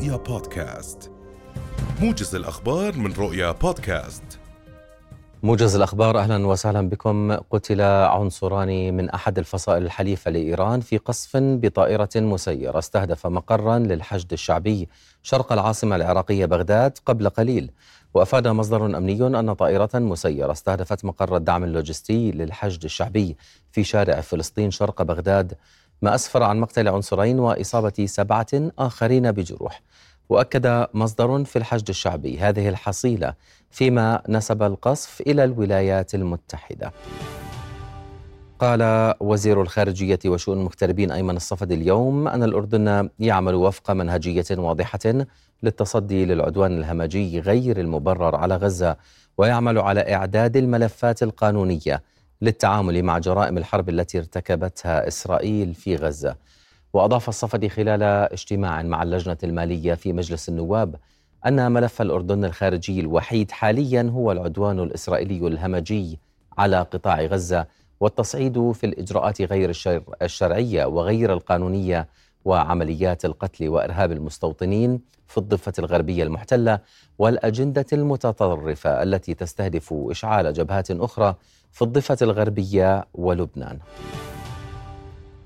رؤيا بودكاست. موجز الأخبار من رؤيا بودكاست. موجز الأخبار أهلا وسهلا بكم. قتل عنصران من أحد الفصائل الحليفة لإيران في قصف بطائرة مسيرة استهدف مقرا للحشد الشعبي شرق العاصمة العراقية بغداد قبل قليل. وأفاد مصدر أمني أن طائرة مسيرة استهدفت مقر الدعم اللوجستي للحشد الشعبي في شارع فلسطين شرق بغداد. ما أسفر عن مقتل عنصرين وإصابة سبعة آخرين بجروح وأكد مصدر في الحشد الشعبي هذه الحصيلة فيما نسب القصف إلى الولايات المتحدة. قال وزير الخارجية وشؤون المغتربين أيمن الصفدي اليوم أن الأردن يعمل وفق منهجية واضحة للتصدي للعدوان الهمجي غير المبرر على غزة ويعمل على إعداد الملفات القانونية للتعامل مع جرائم الحرب التي ارتكبتها إسرائيل في غزة. وأضاف الصفدي خلال اجتماع مع اللجنة المالية في مجلس النواب أن ملف الأردن الخارجي الوحيد حاليا هو العدوان الإسرائيلي الهمجي على قطاع غزة والتصعيد في الإجراءات غير الشرعية وغير القانونية وعمليات القتل وإرهاب المستوطنين في الضفة الغربية المحتلة والأجندة المتطرفة التي تستهدف إشعال جبهات أخرى في الضفة الغربية ولبنان.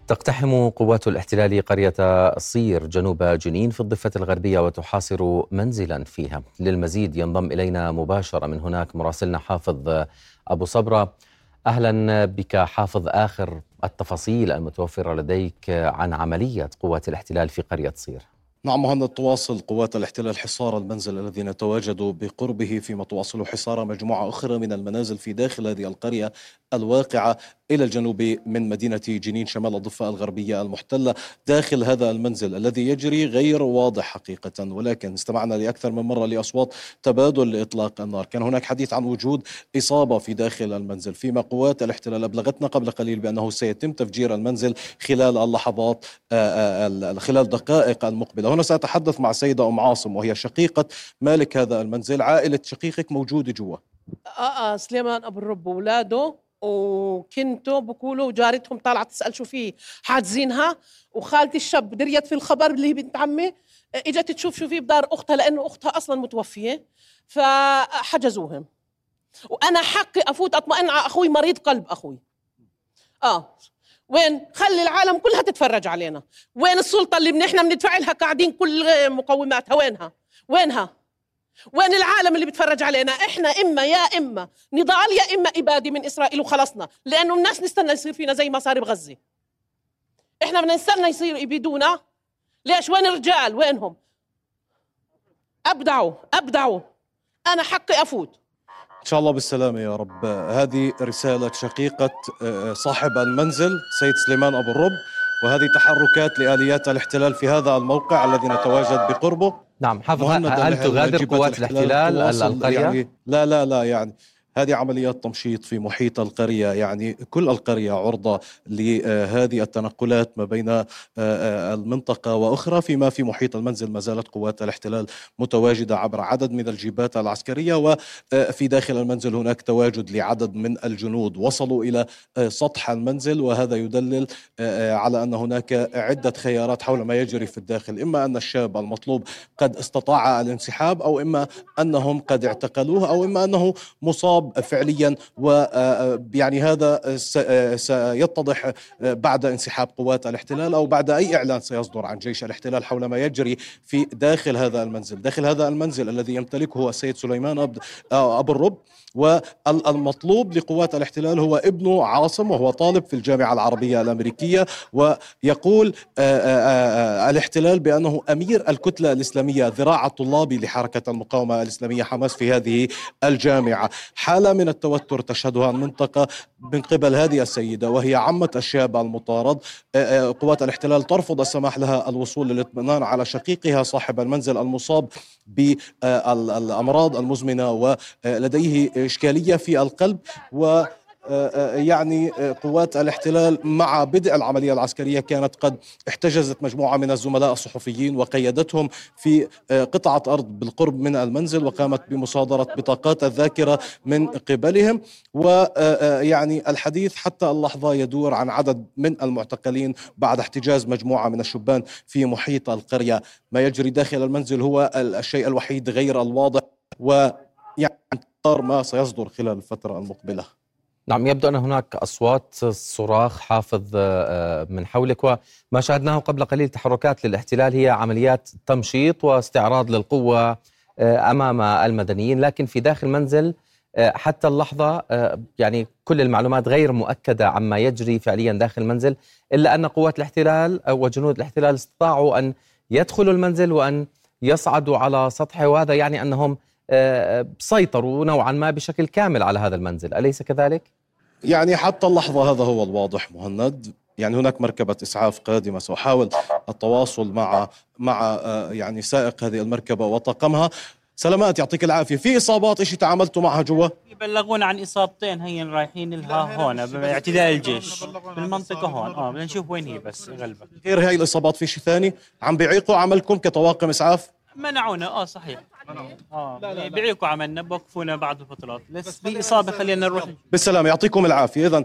تقتحم قوات الاحتلال قرية صير جنوب جنين في الضفة الغربية وتحاصر منزلا فيها. للمزيد ينضم إلينا مباشرة من هناك مراسلنا حافظ أبو صبرة. أهلا بك حافظ آخر التفاصيل المتوفرة لديك عن عملية قوات الاحتلال في قرية صير. نعم مهند تواصل قوات الاحتلال حصار المنزل الذي نتواجد بقربه فيما تواصل حصار مجموعة أخرى من المنازل في داخل هذه القرية الواقعة. إلى الجنوب من مدينة جنين شمال الضفة الغربية المحتلة داخل هذا المنزل الذي يجري غير واضح حقيقة. ولكن استمعنا لأكثر من مرة لأصوات تبادل لإطلاق النار. كان هناك حديث عن وجود إصابة في داخل المنزل. فيما قوات الاحتلال أبلغتنا قبل قليل بأنه سيتم تفجير المنزل خلال اللحظات خلال دقائق المقبلة. هنا سأتحدث مع السيدة أم عاصم وهي شقيقة مالك هذا المنزل عائلة شقيقك موجودة جوا. آه آه سليمان أبو الرب واولاده وكنتوا بقولوا وجارتهم طالعة تسأل شو فيه حاجزينها. وخالتي الشاب دريت في الخبر اللي هي بنت عمي إجت تشوف شو فيه بدار أختها لأنه أختها أصلا متوفية فحجزوهم. وأنا حقي أفوت أطمئن على أخوي مريض قلب أخوي. آه. وين؟ خلي العالم كلها تتفرج علينا. وين السلطة اللي نحن بندفع لها قاعدين كل مقوماتها؟ وينها؟ وينها؟ وين العالم اللي بيتفرج علينا؟ إحنا إما يا إما نضال يا إما اباده من إسرائيل وخلصنا لأنه الناس نستنى يصير فينا زي ما صار بغزة. إحنا بدنا نستنى يصير يبيدونا. ليش؟ وين الرجال؟ وينهم؟ أبدعوا أبدعوا. أنا حقي أفوت. إن شاء الله بالسلامة يا رب. هذه رسالة شقيقة صاحب المنزل سيد سليمان أبو الرب. وهذه تحركات لآليات الاحتلال في هذا الموقع الذي نتواجد بقربه. نعم حافظ هل تغادر قوات الإحتلال القرية؟ يعني لا لا لا يعني هذه عمليات تمشيط في محيط القرية يعني كل القرية عرضة لهذه التنقلات ما بين المنطقة وأخرى فيما في محيط المنزل ما زالت قوات الاحتلال متواجدة عبر عدد من الجيبات العسكرية وفي داخل المنزل هناك تواجد لعدد من الجنود. وصلوا إلى سطح المنزل وهذا يدلل على أن هناك عدة خيارات حول ما يجري في الداخل. إما أن الشاب المطلوب قد استطاع الانسحاب أو إما أنهم قد اعتقلوه أو إما أنه مصاب فعليا ويعني هذا سيتضح بعد انسحاب قوات الاحتلال أو بعد أي إعلان سيصدر عن جيش الاحتلال حول ما يجري في داخل هذا المنزل، داخل هذا المنزل الذي يمتلكه السيد سليمان أبو الرب والمطلوب لقوات الاحتلال هو ابنه عاصم وهو طالب في الجامعة العربية الأمريكية ويقول الاحتلال بأنه أمير الكتلة الإسلامية ذراع الطلابي لحركة المقاومة الإسلامية حماس في هذه الجامعة. حالة من التوتر تشهدها المنطقة من قبل هذه السيدة وهي عمة الشاب المطارد. قوات الاحتلال ترفض السماح لها الوصول للاطمئنان على شقيقها صاحب المنزل المصاب بالأمراض المزمنة ولديه إشكالية في القلب و يعني قوات الاحتلال مع بدء العملية العسكرية كانت قد احتجزت مجموعة من الزملاء الصحفيين وقيدتهم في قطعة أرض بالقرب من المنزل وقامت بمصادرة بطاقات الذاكرة من قبلهم ويعني الحديث حتى اللحظة يدور عن عدد من المعتقلين بعد احتجاز مجموعة من الشبان في محيط القرية. ما يجري داخل المنزل هو الشيء الوحيد غير الواضح ويعني ما سيصدر خلال الفترة المقبلة. نعم يبدو أن هناك أصوات صراخ حافظ آه، من حولك وما شاهدناه قبل قليل تحركات للاحتلال هي عمليات تمشيط واستعراض للقوة آه، أمام المدنيين لكن في داخل المنزل آه، حتى اللحظة يعني كل المعلومات غير مؤكدة عما يجري فعليا داخل المنزل إلا أن قوات الاحتلال وجنود الاحتلال استطاعوا أن يدخلوا المنزل وأن يصعدوا على سطحه وهذا يعني أنهم سيطروا نوعا ما بشكل كامل على هذا المنزل أليس كذلك؟ يعني حتى اللحظة هذا هو الواضح مهند. يعني هناك مركبة إسعاف قادمة سأحاول التواصل مع مع آه، يعني سائق هذه المركبة وطاقمها. سلامات يعطيك العافية. في إصابات إشي تعاملتوا معها جوا؟ بلغونا عن إصابتين هي رايحين لها هون باعتداء الجيش. بالمنطقة هون. آه بدنا نشوف وين هي بس غلبة. غير هاي الإصابات في شيء ثاني؟ عم بيعيقوا عملكم كطواقم إسعاف؟ منعونا. آه صحيح. آه لا بيعيقوا عملنا بوقفونا بعض الفترات. بس في اصابه خلينا نروح. بالسلامة يعطيكم العافية. اذا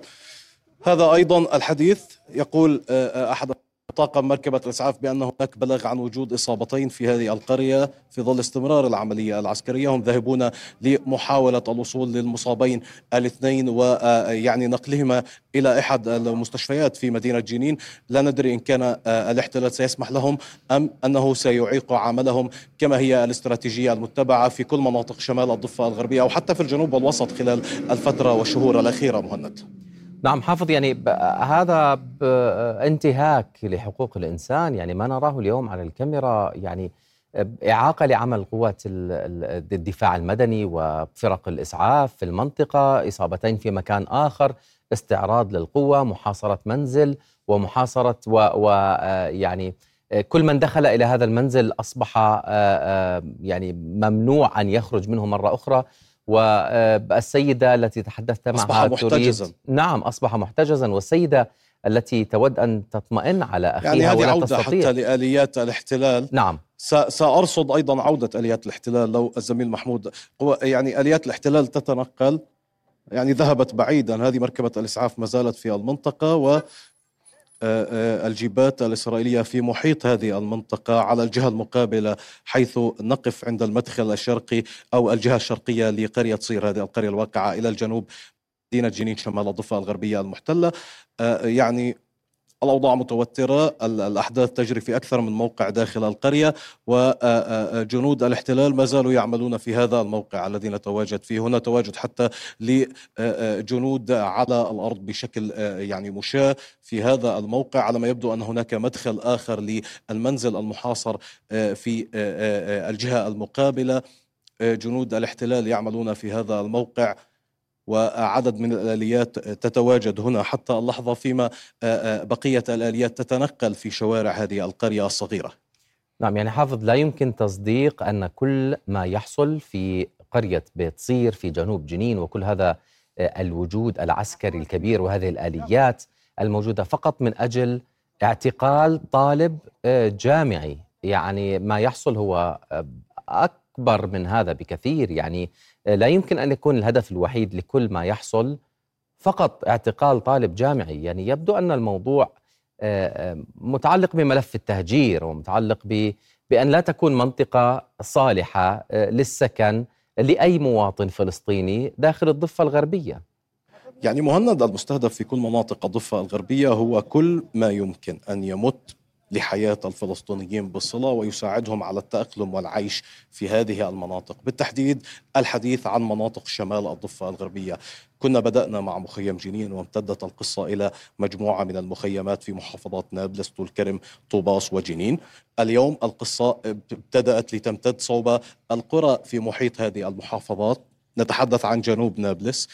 هذا أيضا الحديث يقول آه، آه، أحد طاقم مركبة الإسعاف بأن هناك بلغ عن وجود إصابتين في هذه القرية في ظل استمرار العملية العسكرية. هم ذاهبون لمحاولة الوصول للمصابين الاثنين ويعني نقلهما إلى أحد المستشفيات في مدينة جنين. لا ندري إن كان الاحتلال سيسمح لهم أم أنه سيعيق عملهم كما هي الاستراتيجية المتبعة في كل مناطق شمال الضفة الغربية أو حتى في الجنوب والوسط خلال الفترة والشهور الأخيرة مهند. نعم حافظ يعني هذا انتهاك لحقوق الإنسان يعني ما نراه اليوم على الكاميرا يعني إعاقة لعمل قوات الدفاع المدني وفرق الإسعاف في المنطقة إصابتين في مكان آخر استعراض للقوة محاصرة منزل ومحاصرة ويعني كل من دخل إلى هذا المنزل أصبح يعني ممنوع أن يخرج منه مرة أخرى. والسيدة التي تحدثت معها أصبح محتجزا. نعم أصبح محتجزا. والسيدة التي تود أن تطمئن على أخيها يعني هذه عودة تستطيع. حتى لآليات الاحتلال. نعم. سأرصد أيضا عودة آليات الاحتلال. لو الزميل محمود يعني آليات الاحتلال تتنقل يعني ذهبت بعيدا. هذه مركبة الإسعاف ما زالت في المنطقة و الجيبات الإسرائيلية في محيط هذه المنطقة على الجهة المقابلة حيث نقف عند المدخل الشرقي أو الجهة الشرقية لقرية صير هذه القرية الواقعة إلى الجنوب مدينة جنين شمال الضفة الغربية المحتلة. آه، يعني الأوضاع متوترة الأحداث تجري في أكثر من موقع داخل القرية وجنود الاحتلال ما زالوا يعملون في هذا الموقع الذي نتواجد فيه. هنا تواجد حتى لجنود على الأرض بشكل يعني مشاة في هذا الموقع على ما يبدو أن هناك مدخل آخر للمنزل المحاصر في الجهة المقابلة. جنود الاحتلال يعملون في هذا الموقع. وعدد من الآليات تتواجد هنا حتى اللحظة فيما بقية الآليات تتنقل في شوارع هذه القرية الصغيرة. نعم يعني حافظ لا يمكن تصديق أن كل ما يحصل في قرية بيت صير في جنوب جنين وكل هذا الوجود العسكري الكبير وهذه الآليات الموجودة فقط من أجل اعتقال طالب جامعي. يعني ما يحصل هو أكبر من هذا بكثير. يعني لا يمكن أن يكون الهدف الوحيد لكل ما يحصل فقط اعتقال طالب جامعي. يعني يبدو أن الموضوع آه، آه، متعلق بملف التهجير ومتعلق بأن لا تكون منطقة صالحة آه، للسكن لأي مواطن فلسطيني داخل الضفة الغربية. يعني مهند المستهدف في كل مناطق الضفة الغربية هو كل ما يمكن أن يمت لحياة الفلسطينيين بصلة ويساعدهم على التأقلم والعيش في هذه المناطق. بالتحديد الحديث عن مناطق شمال الضفة الغربية. كنا بدأنا مع مخيم جنين وامتدت القصة إلى مجموعة من المخيمات في محافظات نابلس طول كرم طوباس وجنين. اليوم القصة ابتدأت لتمتد صوب القرى في محيط هذه المحافظات. نتحدث عن جنوب نابلس.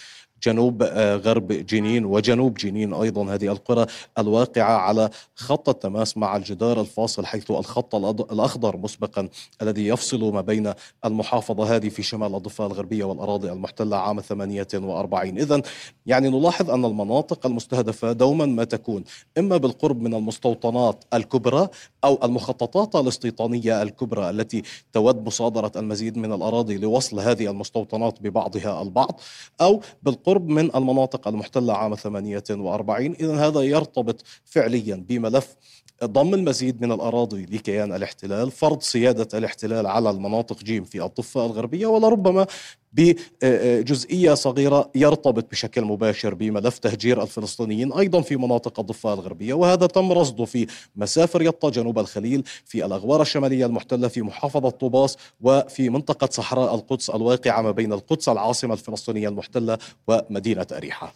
جنوب آه، غرب جنين وجنوب جنين أيضا. هذه القرى الواقعة على خط التماس مع الجدار الفاصل حيث الخط الأخضر مسبقا الذي يفصل ما بين المحافظة هذه في شمال الضفة الغربية والأراضي المحتلة عام 48 إذا يعني نلاحظ أن المناطق المستهدفة دوما ما تكون إما بالقرب من المستوطنات الكبرى أو المخططات الاستيطانية الكبرى التي تود مصادرة المزيد من الأراضي لوصل هذه المستوطنات ببعضها البعض أو بالقرب من المناطق المحتلة عام 48 إذا هذا يرتبط فعليا بملف ضم المزيد من الأراضي لكيان الاحتلال فرض سيادة الاحتلال على المناطق جيم في الضفة الغربية ولربما بجزئية صغيرة يرتبط بشكل مباشر بملف تهجير الفلسطينيين أيضا في مناطق الضفة الغربية وهذا تم رصده في مسافر يطا جنوب الخليل في الأغوار الشمالية المحتلة في محافظة طوباس وفي منطقة صحراء القدس الواقعة ما بين القدس العاصمة الفلسطينية المحتلة ومدينة أريحة.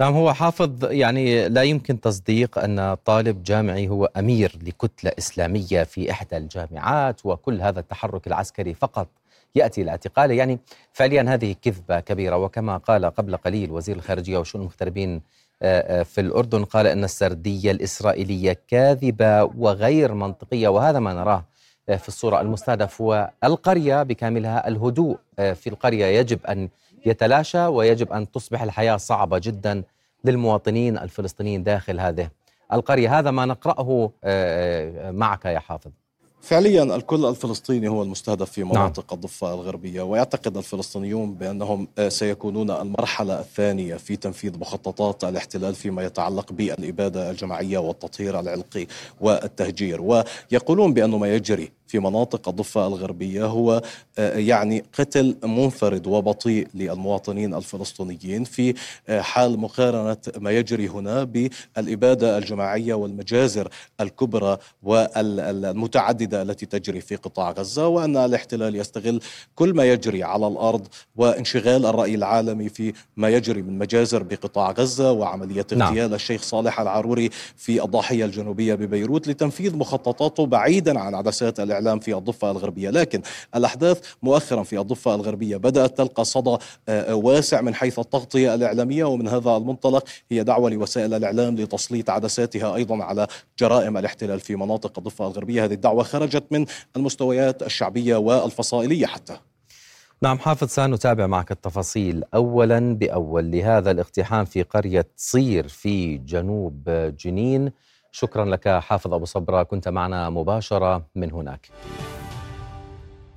نعم هو حافظ يعني لا يمكن تصديق أن طالب جامعي هو أمير لكتلة إسلامية في إحدى الجامعات وكل هذا التحرك العسكري فقط يأتي إلى اعتقاله. يعني فعليا هذه كذبة كبيرة. وكما قال قبل قليل وزير الخارجية وشؤون المغتربين آه، آه، في الأردن قال أن السردية الإسرائيلية كاذبة وغير منطقية. وهذا ما نراه آه، في الصورة المستهدف والقرية بكاملها الهدوء. في القرية يجب أن يتلاشى ويجب أن تصبح الحياة صعبة جدا للمواطنين الفلسطينيين داخل هذه القرية، هذا ما آه، معك يا حافظ. فعليا الكل الفلسطيني هو المستهدف في نعم. مناطق نعم. الضفة الغربية ويعتقد الفلسطينيون بأنهم سيكونون المرحلة الثانية في تنفيذ مخططات الاحتلال فيما يتعلق بالإبادة الجماعية والتطهير العلقي والتهجير ويقولون بأن ما يجري في مناطق الضفة الغربية هو آه، يعني قتل منفرد وبطيء للمواطنين الفلسطينيين في آه، حال مقارنة ما يجري هنا بالإبادة الجماعية والمجازر الكبرى والمتعددة التي تجري في قطاع غزة وأن الاحتلال يستغل كل ما يجري على الأرض وانشغال الرأي العالمي في ما يجري من مجازر بقطاع غزة وعملية نعم. اغتيال نعم. الشيخ صالح العروري في الضاحية الجنوبية ببيروت لتنفيذ مخططاته بعيدا عن عدسات الإعلام في الضفة الغربية. لكن الأحداث مؤخرا في الضفة الغربية بدأت تلقى صدى آه، آه، واسع من حيث التغطية الإعلامية. ومن هذا المنطلق هي دعوة لوسائل الإعلام لتسليط عدساتها أيضا على جرائم الاحتلال في مناطق الضفة الغربية. هذه الدعوة خرجت من المستويات الشعبية والفصائلية حتى. نعم حافظ سنتابع معك التفاصيل. اولا بأول لهذا الاقتحام في قرية صير في جنوب جنين شكرا لك حافظ أبو صبرة كنت معنا مباشرة من هناك.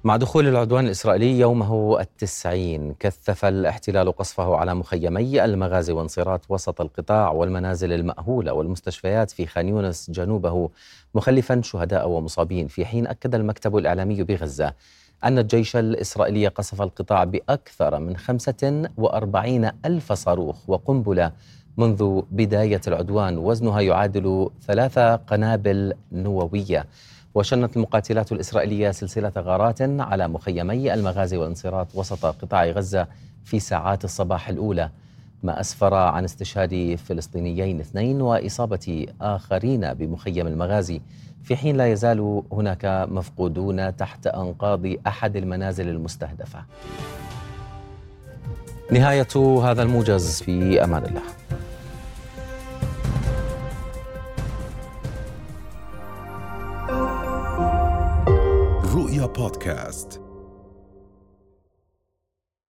مع دخول العدوان الإسرائيلي يومه التسعين كثف الاحتلال قصفه على مخيمي المغازي وانصارات وسط القطاع والمنازل المأهولة والمستشفيات في خان يونس جنوبه مخلفا شهداء ومصابين. في حين أكد المكتب الإعلامي بغزة أن الجيش الإسرائيلي قصف القطاع بأكثر من 45 ألف صاروخ وقنبلة منذ بداية العدوان وزنها يعادل ثلاثة قنابل نووية. وشنت المقاتلات الإسرائيلية سلسلة غارات على مخيمي المغازي والانصارات وسط قطاع غزة في ساعات الصباح الأولى. ما أسفر عن استشهاد فلسطينيين اثنين وإصابة آخرين بمخيم المغازي. في حين لا يزال هناك مفقودون تحت أنقاض أحد المنازل المستهدفة. نهاية هذا الموجز في أمان الله. رؤيا بودكاست